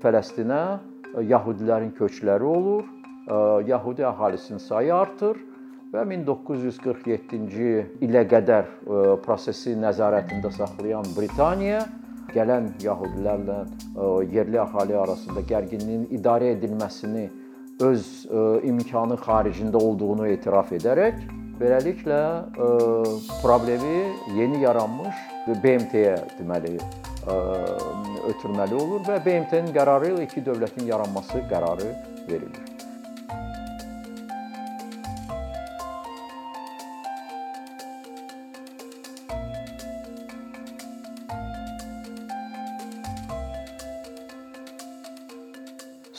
Fələstinə Yahudilərin köçləri olur, Yahudi əhalisinin sayı artır və 1947-ci ilə qədər prosesi nəzarətində saxlayan Britaniya gələn yəhudilərlə yerli əhali arasında gərginliyin idarə edilməsini öz imkanı xaricində olduğunu etiraf edərək beləliklə problemi yeni yaranmış BMT-yə deməli ötürməli olur və BMT-nin qərarı ilə iki dövlətin yaranması qərarı verilir.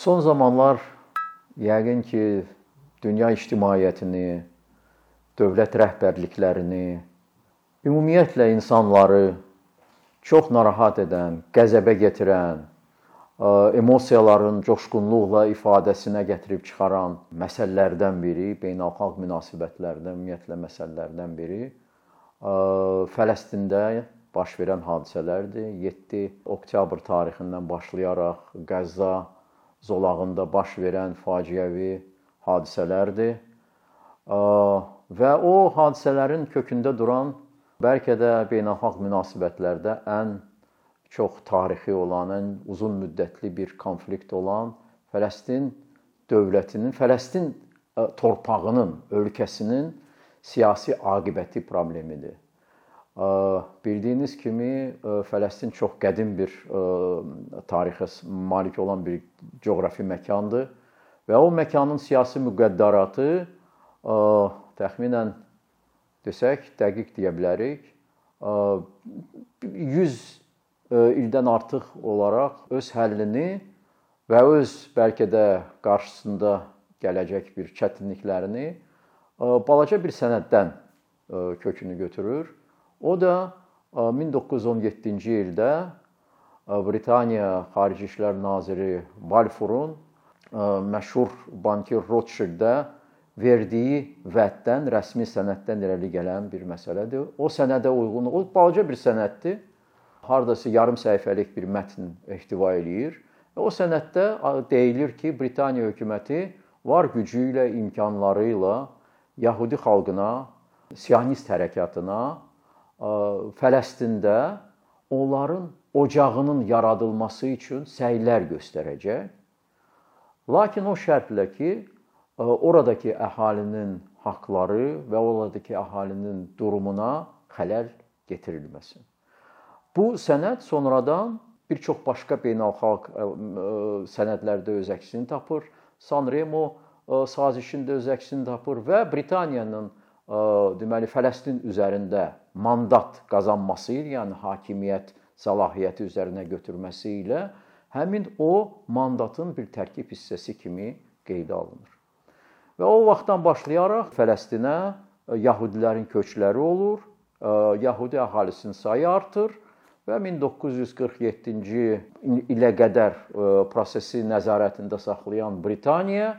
Son zamanlar yəqin ki, dünya ictimaiyyətini, dövlət rəhbərliklərini, ümumiyyətlə insanları çox narahat edən, qəzəbə gətirən, emosiyaların coşqunluqla ifadəsinə gətirib çıxaran məsələlərdən biri, beynəlxalq münasibətlərdə ümumiyyətlə məsələlərdən biri Fələstində baş verən hadisələrdir. 7 oktyabr tarixindən başlayaraq Qəzza zolağında baş verən faciəvi hadisələrdir. Və o hadisələrin kökündə duran bəlkə də beynəlxalq münasibətlərdə ən çox tarixi olan, ən uzun müddətli bir konflikt olan Fələstin dövlətinin, Fələstin torpağının, ölkəsinin siyasi aqibəti problemidir. Bildiyiniz kimi Fələstin çox qədim bir tarixə malik olan bir coğrafi məkandır və o məkanın siyasi müqəddəratı təxminən desək, dəqiq deyə bilərik, 100 ildən artıq olaraq öz həllini və öz bəlkə də qarşısında gələcək bir çətinliklərini balaca bir sənəddən kökünü götürür. O da 1917-ci ildə Britaniya Xarici İşlər naziri Balfourun məşhur bankir Rothschildə verdiyi vəddən, rəsmi sənəddən irəli gələn bir məsələdir. O sənədə uyğun, o balaca bir sənəddir. Hardasa yarım səhifəlik bir mətn ehtiva eləyir. O sənəddə deyilir ki, Britaniya hökuməti var gücü ilə, imkanları ilə Yahudi xalqına, Sionist hərəkatına Fələstində onların ocağının yaradılması üçün səylər göstərəcək. Lakin o şərtlə ki, oradakı əhalinin haqqları və oradakı əhalinin durumuna xələl gətirilməsin. Bu sənəd sonradan bir çox başqa beynəlxalq sənədlərdə öz əksini tapır. Sanremo sazişində öz əksini tapır və Britaniyanın deməli Fələstin üzərində mandat qazanması ilə, yəni hakimiyyət səlahiyyəti üzərinə götürməsi ilə həmin o mandatın bir tərkib hissəsi kimi qeydə alınır. Və o vaxtdan başlayaraq Fələstinə Yahudilərin köçləri olur, Yahudi əhalisinin sayı artır və 1947-ci ilə qədər prosesi nəzarətində saxlayan Britaniya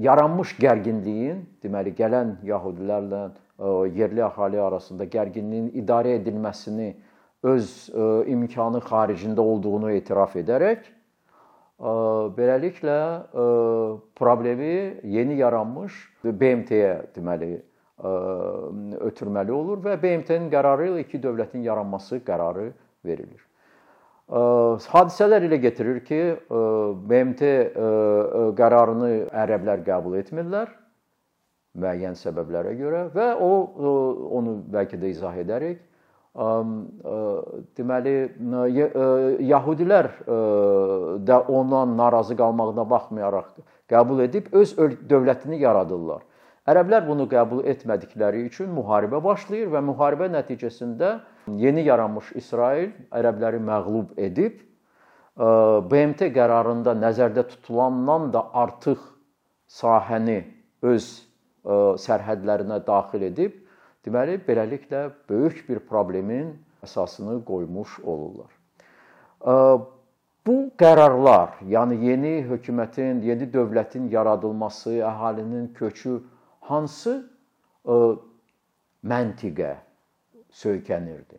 yaranmış gərginliyin, deməli gələn yəhudilərlə yerli əhali arasında gərginliyin idarə edilməsini öz imkanı xaricində olduğunu etiraf edərək beləliklə problemi yeni yaranmış BMT-yə deməli ötürməli olur və BMT-nin qərarı ilə iki dövlətin yaranması qərarı verilir. Hadisələr elə gətirir ki, BMT qərarını ərəblər qəbul etmirlər müəyyən səbəblərə görə və o onu bəlkə də izah edərik. Deməli, Yahudilər də ondan narazı qalmağına baxmayaraq qəbul edib öz dövlətini yaradırlar. Ərəblər bunu qəbul etmədikləri üçün müharibə başlayır və müharibə nəticəsində yeni yaranmış İsrail ərəbləri məğlub edib BMT qərarında nəzərdə tutulandan da artıq sahəni öz sərhədlərinə daxil edib, deməli beləliklə böyük bir problemin əsasını qoymuş olurlar. Bu qərarlar, yəni yeni hökumətin, yeni dövlətin yaradılması, əhalinin köçü hansı məntiqə söykənirdi?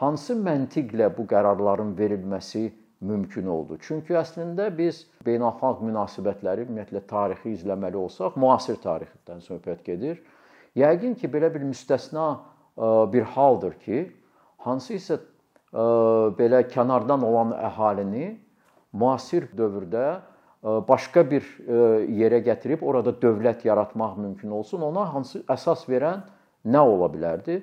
Hansı məntiqlə bu qərarların verilməsi mümkün oldu. Çünki əslində biz beynəlxalq münasibətləri, ümumiyyətlə tarixi izləməli olsaq, müasir tarixdən söhbət gedir. Yəqin ki, belə bir müstəsna bir haldır ki, hansısa belə kənardan olan əhalini müasir dövrdə başqa bir yerə gətirib orada dövlət yaratmaq mümkün olsun. Ona hansı əsas verən nə ola bilərdi?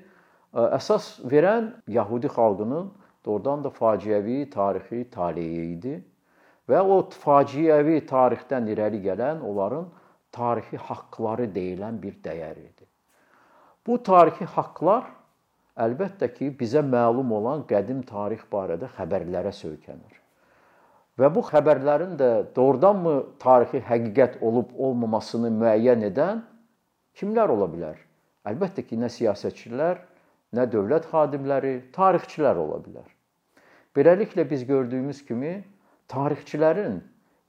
Əsas verən Yahudi xalqının doğrudan da faciəvi tarixi taleyi idi və o faciəvi tarixdən irəli gələn onların tarixi haqqları deyilən bir dəyər idi. Bu tarixi haqqlar əlbəttə ki, bizə məlum olan qədim tarix barədə xəbərlərə söykənir. Və bu xəbərlərin də doğrudanmı tarixi həqiqət olub olmamasını müəyyən edən kimlər ola bilər? Əlbəttə ki, nə siyasətçilər, nə dövlət xadimləri, tarixçilər ola bilər. Beləliklə biz gördüyümüz kimi tarixçilərin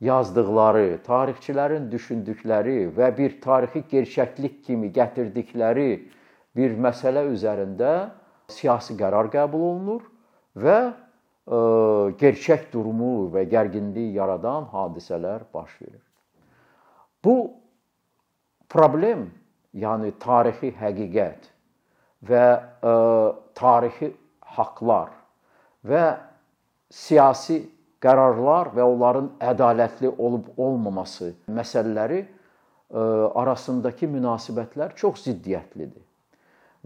yazdıqları, tarixçilərin düşündükləri və bir tarixi gerçəklik kimi gətirdikləri bir məsələ üzərində siyasi qərar qəbul olunur və ə, e, gerçək durumu və gərginlik yaradan hadisələr baş verir. Bu problem, yəni tarixi həqiqət və ə, e, tarixi haqqlar və siyasi qərarlar və onların ədalətli olub olmaması məsələləri ə, e, arasındakı münasibətlər çox ziddiyyətlidir.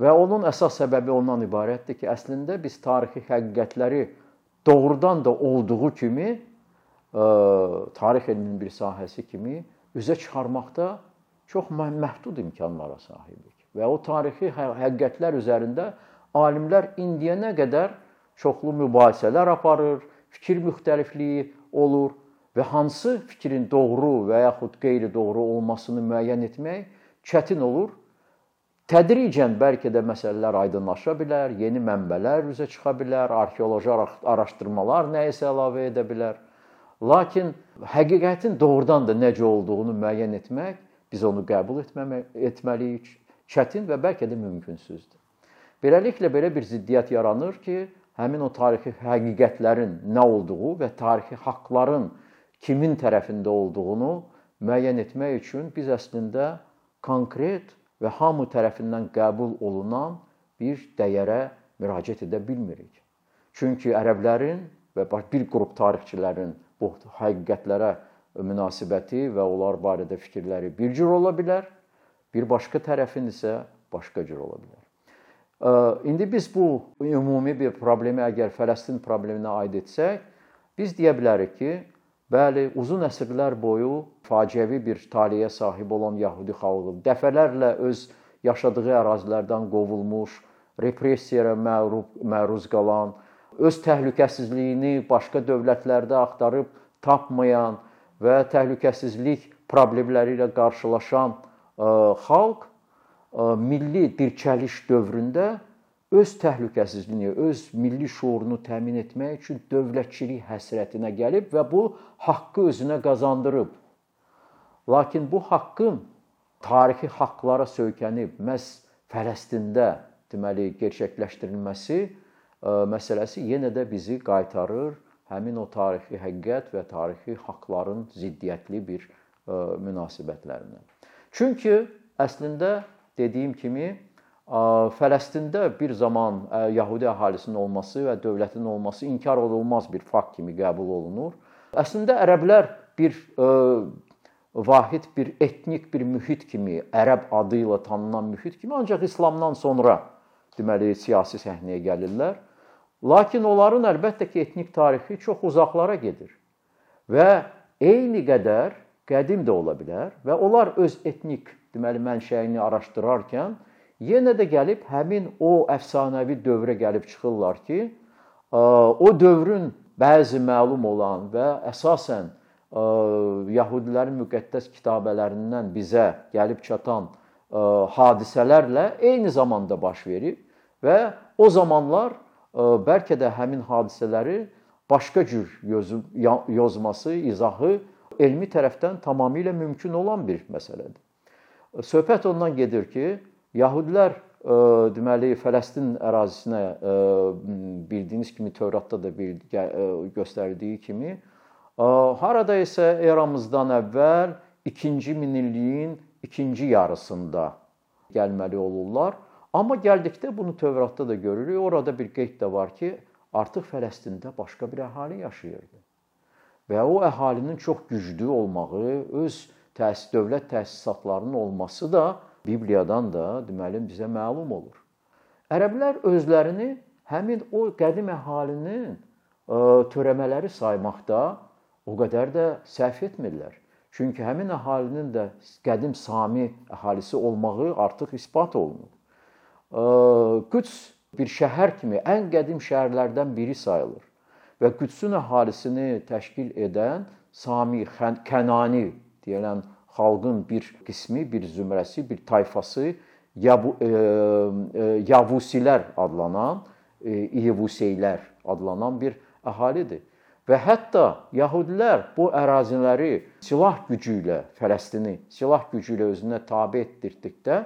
Və onun əsas səbəbi ondan ibarətdir ki, əslində biz tarixi həqiqətləri doğrudan da olduğu kimi ə, e, tarix elminin bir sahəsi kimi üzə çıxarmaqda çox məhdud imkanlara sahibik. Və o tarixi hə-, həqiqətlər üzərində alimlər indiyənə qədər çoxlu mübahisələr aparır, fikir müxtəlifliyi olur və hansı fikrin doğru və yaxud qeyri-doğru olmasını müəyyən etmək çətin olur Tədricən bəlkə də məsələlər aydınlaşa bilər, yeni mənbələr üzə çıxa bilər, arxeoloji araşdırmalar nəyisə əlavə edə bilər. Lakin həqiqətin doğrudan da necə olduğunu müəyyən etmək, biz onu qəbul etməmək etməliyik. Çətin və bəlkə də mümkünsüzdür. Beləliklə belə bir ziddiyyət yaranır ki, həmin o tarixi həqiqətlərin nə olduğu və tarixi haqqların kimin tərəfində olduğunu müəyyən etmək üçün biz əslində konkret və hamı tərəfindən qəbul olunan bir dəyərə müraciət edə bilmirik. Çünki ərəblərin və bir qrup tarixçilərin bu həqiqətlərə münasibəti və onlar barədə fikirləri bir cür ola bilər, bir başqa tərəfin isə başqa cür ola bilər. İndi biz bu ümumi bir problemi əgər Fələstin probleminə aid etsək, biz deyə bilərik ki, Bəli, uzun əsrlər boyu faciəvi bir taleyə sahib olan Yahudi xalqı dəfələrlə öz yaşadığı ərazilərdən qovulmuş, repressiyaya məruz qalan, öz təhlükəsizliyini başqa dövlətlərdə axtarıb tapmayan və təhlükəsizlik problemləri ilə qarşılaşan xalq milli dirçəliş dövründə öz təhlükəsizliyini, öz milli şuurunu təmin etmək üçün dövlətçilik həsrətinə gəlib və bu haqqı özünə qazandırıb. Lakin bu haqqın tarixi haqqlara söykənib məhz Fələstində deməli gerçəkləşdirilməsi e, məsələsi yenə də bizi qaytarır həmin o tarixi həqiqət və tarixi haqqların ziddiyyətli bir e, münasibətlərinə. Çünki əslində dediyim kimi Fələstində bir zaman Yahudi əhalisinin olması və dövlətin olması inkar olunmaz bir fakt kimi qəbul olunur. Əslində ərəblər bir vahid bir etnik bir mühit kimi, ərəb adı ilə tanınan mühit kimi ancaq İslamdan sonra deməli siyasi səhnəyə gəlirlər. Lakin onların əlbəttə ki, etnik tarixi çox uzaqlara gedir. Və eyni qədər qədim də ola bilər və onlar öz etnik deməli mənşəyini araşdırarkən yenə də gəlib həmin o əfsanəvi dövrə gəlib çıxırlar ki, o dövrün bəzi məlum olan və əsasən Yahudilərin müqəddəs kitabələrindən bizə gəlib çatan hadisələrlə eyni zamanda baş verib və o zamanlar bəlkə də həmin hadisələri başqa cür yozması, izahı elmi tərəfdən tamamilə mümkün olan bir məsələdir. Söhbət ondan gedir ki, Yahudilər deməli Fələstin ərazisinə bildiyiniz kimi Tövratda da bir göstərdiyi kimi harada isə eramızdan əvvəl 2-ci minilliyin ikinci yarısında gəlməli olurlar. Amma gəldikdə bunu Tövratda da görürük. Orada bir qeyd də var ki, artıq Fələstində başqa bir əhali yaşayırdı. Və o əhalinin çox güclü olmağı, öz təsis dövlət təsisatlarının olması da Bibliyadan da deməli bizə məlum olur. Ərəblər özlərini həmin o qədim əhalinin törəmələri saymaqda o qədər də səhv etmirlər. Çünki həmin əhalinin də qədim Sami əhalisi olmağı artıq isbat olunub. Qüds bir şəhər kimi ən qədim şəhərlərdən biri sayılır və Qüdsün əhalisini təşkil edən Sami, Kənani deyilən xalqın bir qismi, bir zümrəsi, bir tayfası Yabu, e, e, Yavusilər adlanan, e, İyevuseylər adlanan bir əhalidir. Və hətta yahudilər bu əraziləri silah gücü ilə Fələstini silah gücü ilə özünə tabe etdirdikdə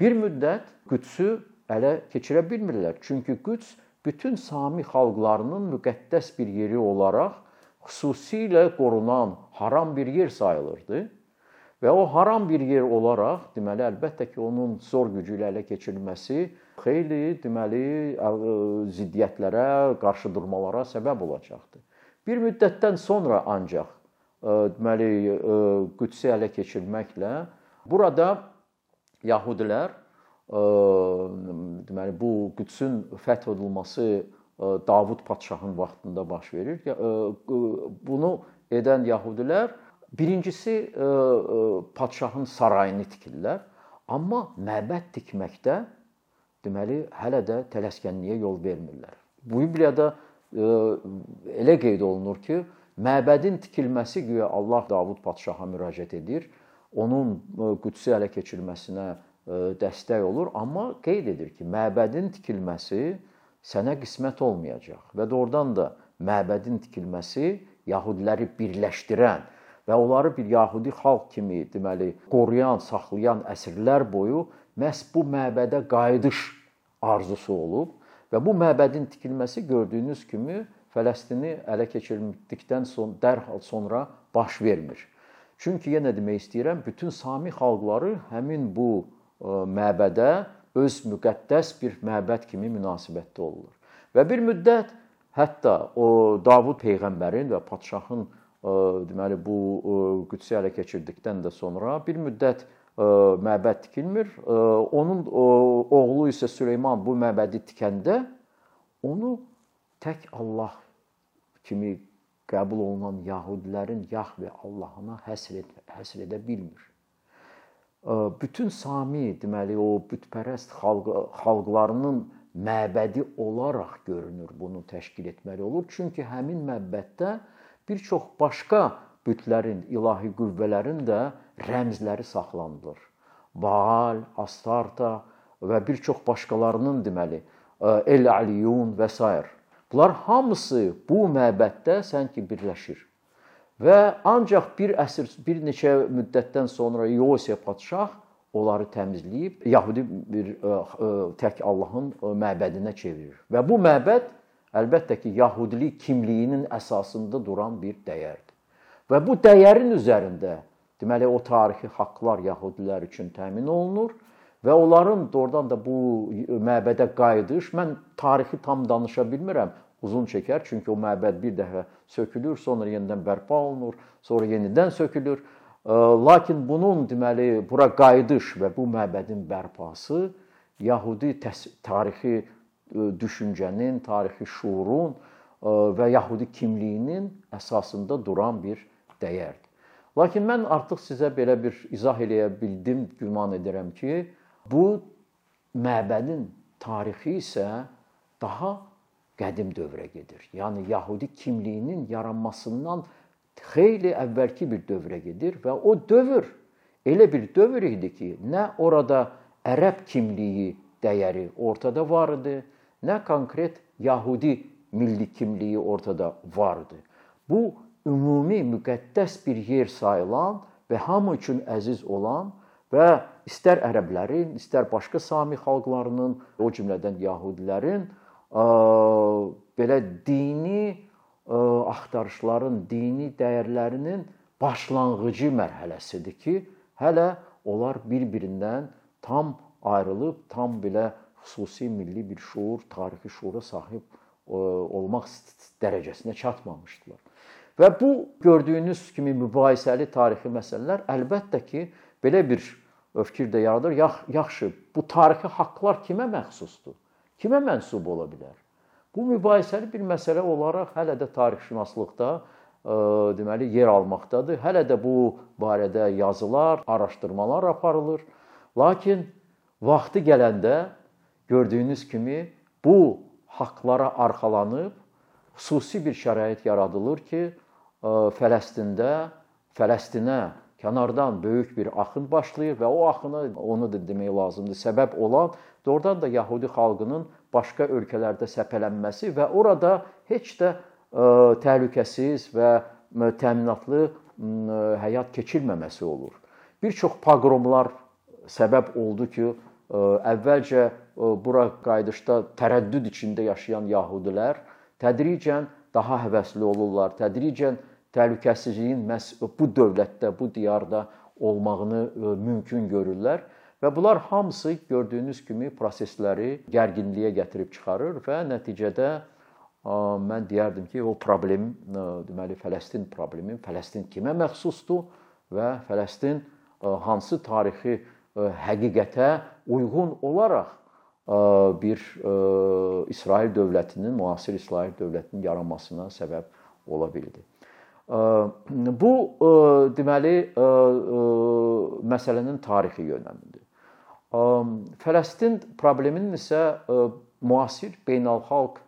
bir müddət Qüdsü ələ keçirə bilmirlər. Çünki Qüds bütün Sami xalqlarının müqəddəs bir yeri olaraq xüsusilə qorunan haram bir yer sayılırdı. Və o haram bir yer olaraq, deməli, əlbəttə ki, onun zor gücü ilə ələ keçirilməsi xeyli, deməli, ziddiyyətlərə, qarşıdurmalara səbəb olacaqdı. Bir müddətdən sonra ancaq deməli, Qüdsə ələ keçirməklə burada yahudilər deməli bu Qüdsün fəth olunması Davud padşahın vaxtında baş verir. Bunu edən yahudilər Birincisi e, e, padşahın sarayını tikirlər, amma məbəd tikməkdə deməli hələ də tələskənliyə yol vermirlər. Bibliyada e, elə qeyd olunur ki, məbədin tikilməsi güya Allah Davud padşaha müraciət edir, onun Qüdsə ələ keçirməsinə dəstək olur, amma qeyd edir ki, məbədin tikilməsi sənə qismət olmayacaq. Və doğrudan da məbədin tikilməsi yahudiləri birləşdirən və onları bir yahudi xalq kimi, deməli, qoruyan, saxlayan əsrlər boyu məhz bu məbədə qayıdış arzusu olub və bu məbədin tikilməsi gördüyünüz kimi Fələstini ələ keçirdikdən son dərhal sonra baş vermir. Çünki yenə demək istəyirəm, bütün Sami xalqları həmin bu məbədə öz müqəddəs bir məbəd kimi münasibətdə olurlar. Və bir müddət hətta o Davud peyğəmbərin və padşahın deməli bu Qüdsə ələ keçirdikdən də sonra bir müddət məbəd tikilmir. Onun oğlu isə Süleyman bu məbədi tikəndə onu tək Allah kimi qəbul olunan yahudilərin Yahve Allahına həsr et həsr edə bilmir. Bütün Sami, deməli o bütpərəst xalq xalqlarının məbədi olaraq görünür bunu təşkil etməli olur. Çünki həmin məbəddə bir çox başqa bütlərin, ilahi qüvvələrin də rəmzləri saxlanılır. Baal, Astarta və bir çox başqalarının deməli El-Aliyun və s. Bunlar hamısı bu məbəddə sanki birləşir. Və ancaq bir əsr, bir neçə müddətdən sonra Yosiya padşah onları təmizləyib Yahudi bir ə, ə, tək Allahın məbədinə çevirir. Və bu məbəd əlbəttə ki, yahudilik kimliyinin əsasında duran bir dəyərdir. Və bu dəyərin üzərində deməli o tarixi haqqlar yahudilər üçün təmin olunur və onların doğrudan da bu məbədə qayıdış mən tarixi tam danışa bilmirəm, uzun çəkər çünki o məbəd bir dəfə sökülür, sonra yenidən bərpa olunur, sonra yenidən sökülür. Lakin bunun deməli bura qayıdış və bu məbədin bərpası Yahudi tarixi düşüncənin, tarixi şuurun və yahudi kimliyinin əsasında duran bir dəyərdir. Lakin mən artıq sizə belə bir izah eləyə bildim, güman edirəm ki, bu məbədin tarixi isə daha qədim dövrə gedir. Yəni yahudi kimliyinin yaranmasından xeyli əvvəlki bir dövrə gedir və o dövr elə bir dövr idi ki, nə orada ərəb kimliyi dəyəri ortada var idi, nə konkret yahudi milli kimliyi ortada vardı. Bu ümumi müqəddəs bir yer sayılan və hamı üçün əziz olan və istər ərəblərin, istər başqa sami xalqlarının, o cümlədən yəhudilərin belə dini axtarışların, dini dəyərlərinin başlanğıcı mərhələsidir ki, hələ onlar bir-birindən tam ayrılıb, tam belə xüsusi milli bir şuur, tarixi şuura sahib olmaq dərəcəsinə çatmamışdılar. Və bu gördüyünüz kimi mübahisəli tarixi məsələlər əlbəttə ki, belə bir fikir də yaradır. Yaxşı, bu tarixi haqqlar kimə məxsusdur? Kimə mənsub ola bilər? Bu mübahisəli bir məsələ olaraq hələ də tarixşünaslıqda ə, deməli yer almaqdadır. Hələ də bu barədə yazılar, araşdırmalar aparılır. Lakin vaxtı gələndə gördüyünüz kimi bu haqqlara arxalanıb xüsusi bir şərait yaradılır ki, Fələstində Fələstinə kənardan böyük bir axın başlayır və o axını onu da demək lazımdır, səbəb olan doğrudan da Yahudi xalqının başqa ölkələrdə səpələnməsi və orada heç də təhlükəsiz və təminatlı həyat keçirməməsi olur. Bir çox poqromlar səbəb oldu ki, əvvəlcə bura qayıdışda tərəddüd içində yaşayan yəhudilər tədricən daha həvəsli olurlar. Tədricən təhlükəsizliyin məhz bu dövlətdə, bu diyarda olmağını mümkün görürlər və bunlar hamısı gördüyünüz kimi prosesləri gərginliyə gətirib çıxarır və nəticədə mən deyərdim ki, o problem deməli Fələstin problemi, Fələstin kimə məxsusdur və Fələstin hansı tarixi həqiqətə uyğun olaraq bir İsrail dövlətinin, müasir İsrail dövlətinin yaranmasına səbəb ola bildi. Bu deməli məsələnin tarixi yönəmidir. Fələstin probleminin isə müasir beynəlxalq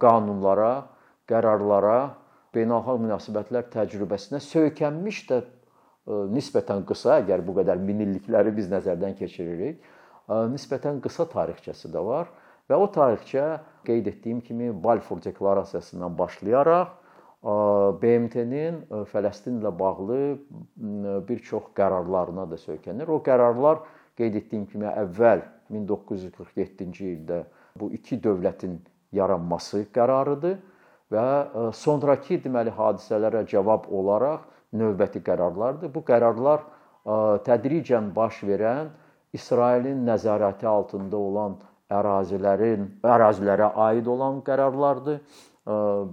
qanunlara, qərarlara, beynəlxalq münasibətlər təcrübəsinə söykənmiş də nisbətən qısa, əgər bu qədər min illikləri biz nəzərdən keçiririk, nisbətən qısa tarixçəsi də var və o tarixçə qeyd etdiyim kimi Balfour deklarasiyasından başlayaraq BMT-nin Fələstinlə bağlı bir çox qərarlarına da söykənir. O qərarlar qeyd etdiyim kimi əvvəl 1947-ci ildə bu iki dövlətin yaranması qərarıdır və sonrakı deməli hadisələrə cavab olaraq növbəti qərarlardır. Bu qərarlar tədricən baş verən İsrailin nəzarəti altında olan ərazilərin ərazilərə aid olan qərarlardır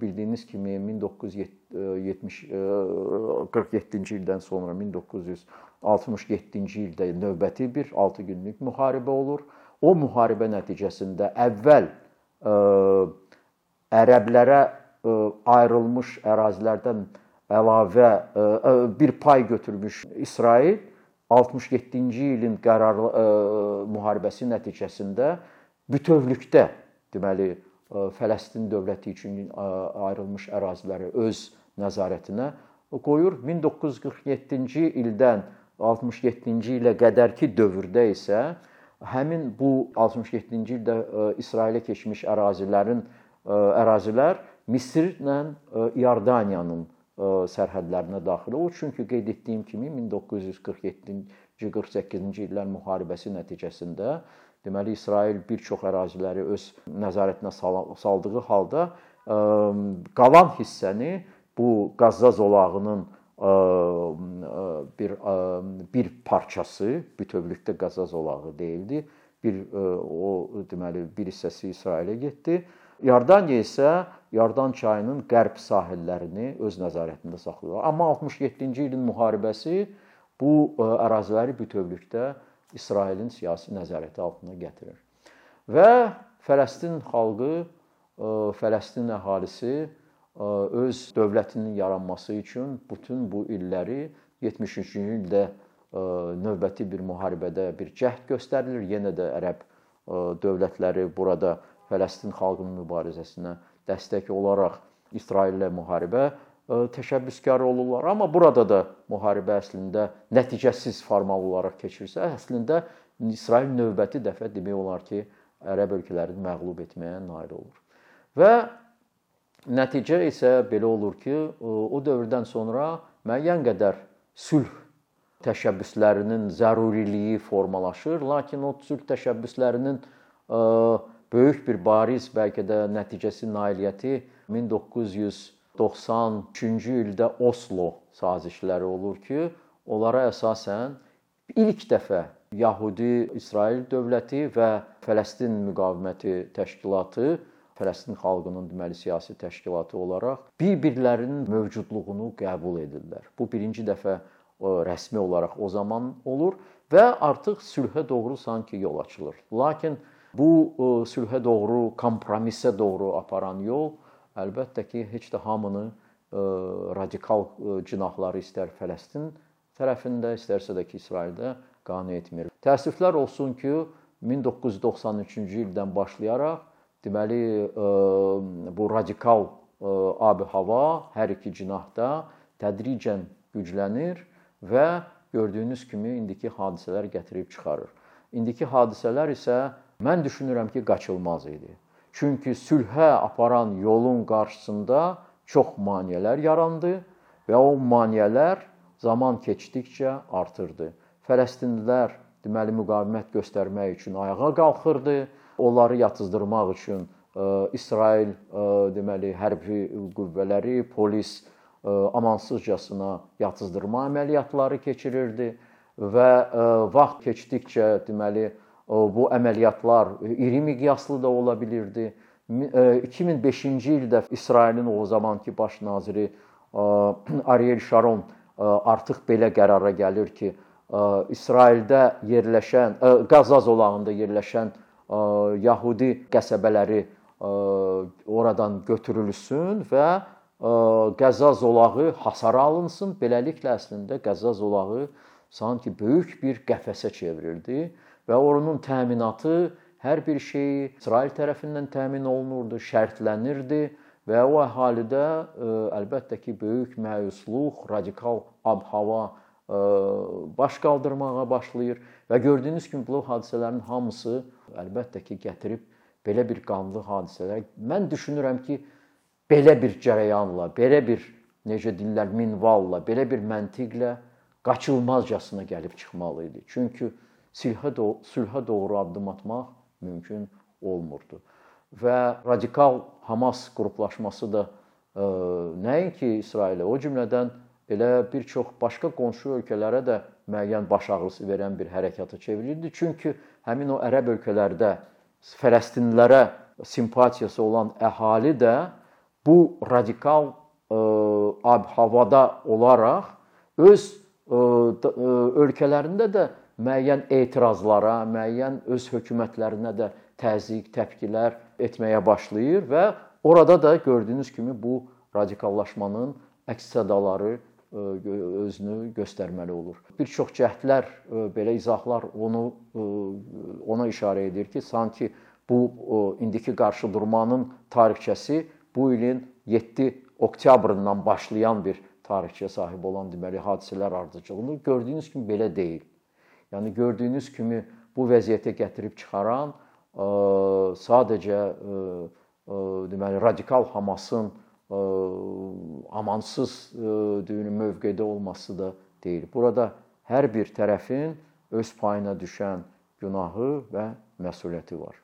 bildiyiniz kimi 1970 47-ci ildən sonra 1967-ci ildə növbəti bir 6 günlük müharibə olur. O müharibə nəticəsində əvvəl ərəblərə ayrılmış ərazilərdən əlavə bir pay götürmüş İsrail 67-ci ilin qərarlı müharibəsi nəticəsində bütövlükdə deməli Fələstin dövləti üçün ayrılmış əraziləri öz nəzarətinə qoyur. 1947-ci ildən 67-ci ilə qədərki dövrdə isə həmin bu 67-ci ildə İsrailə keçmiş ərazilərin ərazilər Misirlə İordaniyanın sərhədlərinə daxil olur. Çünki qeyd etdiyim kimi 1947-ci 48-ci illər müharibəsi nəticəsində Deməli İsrail bir çox əraziləri öz nəzarətinə saldığı halda qalan hissəni bu Qazza zolağının bir bir parçası bütövlükdə Qazza zolağı deyildi. Bir o deməli bir hissəsi İsrailə getdi. Yordaniya isə Yordan çayının qərb sahillərini öz nəzarətində saxlayır. Amma 67-ci ilin müharibəsi bu əraziləri bütövlükdə İsrailin siyasi nəzarəti altına gətirir. Və Fələstin xalqı, Fələstin əhalisi öz dövlətinin yaranması üçün bütün bu illəri 73-cü ildə növbəti bir müharibədə bir cəhd göstərilir. Yenə də ərəb dövlətləri burada Fələstin xalqının mübarizəsinə dəstək olaraq İsraillə müharibə təşəbbüskar olurlar. Amma burada da müharibə əslində nəticəsiz formal olaraq keçirsə, əslində İsrail növbəti dəfə demək olar ki, ərəb ölkələrini məğlub etməyə nail olur. Və nəticə isə belə olur ki, o dövrdən sonra müəyyən qədər sülh təşəbbüslərinin zəruriliyi formalaşır, lakin o sülh təşəbbüslərinin böyük bir bariz bəlkə də nəticəsi nailiyyəti 1993-cü ildə Oslo sazişləri olur ki, onlara əsasən ilk dəfə Yahudi İsrail dövləti və Fələstin müqaviməti təşkilatı Fələstin xalqının deməli siyasi təşkilatı olaraq bir-birlərinin mövcudluğunu qəbul edirlər. Bu birinci dəfə rəsmi olaraq o zaman olur və artıq sülhə doğru sanki yol açılır. Lakin bu sülhə doğru, kompromisə doğru aparan yol əlbəttə ki, heç də hamını radikal cinahları istər Fələstin tərəfində, istərsə də ki, İsraildə qane etmir. Təəssüflər olsun ki, 1993-cü ildən başlayaraq deməli bu radikal abi-hava hər iki cinahda tədricən güclənir və gördüyünüz kimi indiki hadisələr gətirib çıxarır. İndiki hadisələr isə mən düşünürəm ki, qaçılmaz idi. Çünki sülhə aparan yolun qarşısında çox maneələr yarandı və o maneələr zaman keçdikcə artırdı. Fələstinlilər deməli müqavimət göstərmək üçün ayağa qalxırdı, onları yatızdırmaq üçün ə, İsrail ə, deməli hərbi qüvvələri, polis amansızcasına yatızdırma əməliyyatları keçirirdi və vaxt keçdikcə deməli bu əməliyyatlar iri miqyaslı da ola bilirdi. 2005-ci ildə İsrailin o zamanki baş naziri Ariel Sharon artıq belə qərara gəlir ki, İsraildə yerləşən Qaza zolağında yerləşən Yahudi qəsəbələri oradan götürülsün və Qəzza zolağı hasara alınsın. Beləliklə əslində Qəzza zolağı sanki böyük bir qəfəsə çevrildi və onun təminatı hər bir şey İsrail tərəfindən təmin olunurdu, şərtlənirdi və o əhalidə əlbəttə ki, böyük məyusluq, radikal ab-hava baş qaldırmağa başlayır və gördüyünüz kimi bu hadisələrin hamısı əlbəttə ki, gətirib belə bir qanlı hadisələr. Mən düşünürəm ki, belə bir cərəyanla, belə bir necə deyirlər, minvalla, belə bir məntiqlə qaçılmazcasına gəlib çıxmalı idi. Çünki sülhə do sülhə doğru addım atmaq mümkün olmurdu. Və radikal Hamas qruplaşması da ə, nəinki İsrailə, o cümlədən elə bir çox başqa qonşu ölkələrə də müəyyən baş ağrısı verən bir hərəkata çevrildi. Çünki həmin o ərəb ölkələrdə Fələstinlilərə simpatiyası olan əhali də bu radikal ə, e, ab-havada olaraq öz ə, e, ə, e, ölkələrində də müəyyən etirazlara, müəyyən öz hökumətlərinə də təzyiq, təpkilər etməyə başlayır və orada da gördüyünüz kimi bu radikallaşmanın əks sədaları özünü göstərməli olur. Bir çox cəhdlər belə izahlar onu ona işarə edir ki, sanki bu indiki qarşıdurmanın tarixçəsi bu ilin 7 oktyabrından başlayan bir tarixçiyə sahib olan deməli hadisələr ardıcıllığını gördüyünüz kimi belə deyil. Yəni gördüyünüz kimi bu vəziyyətə gətirib çıxaran ə, sadəcə ə, ə, deməli radikal Hamasın ə, amansız düyünün mövqedə olması da deyil. Burada hər bir tərəfin öz payına düşən günahı və məsuliyyəti var.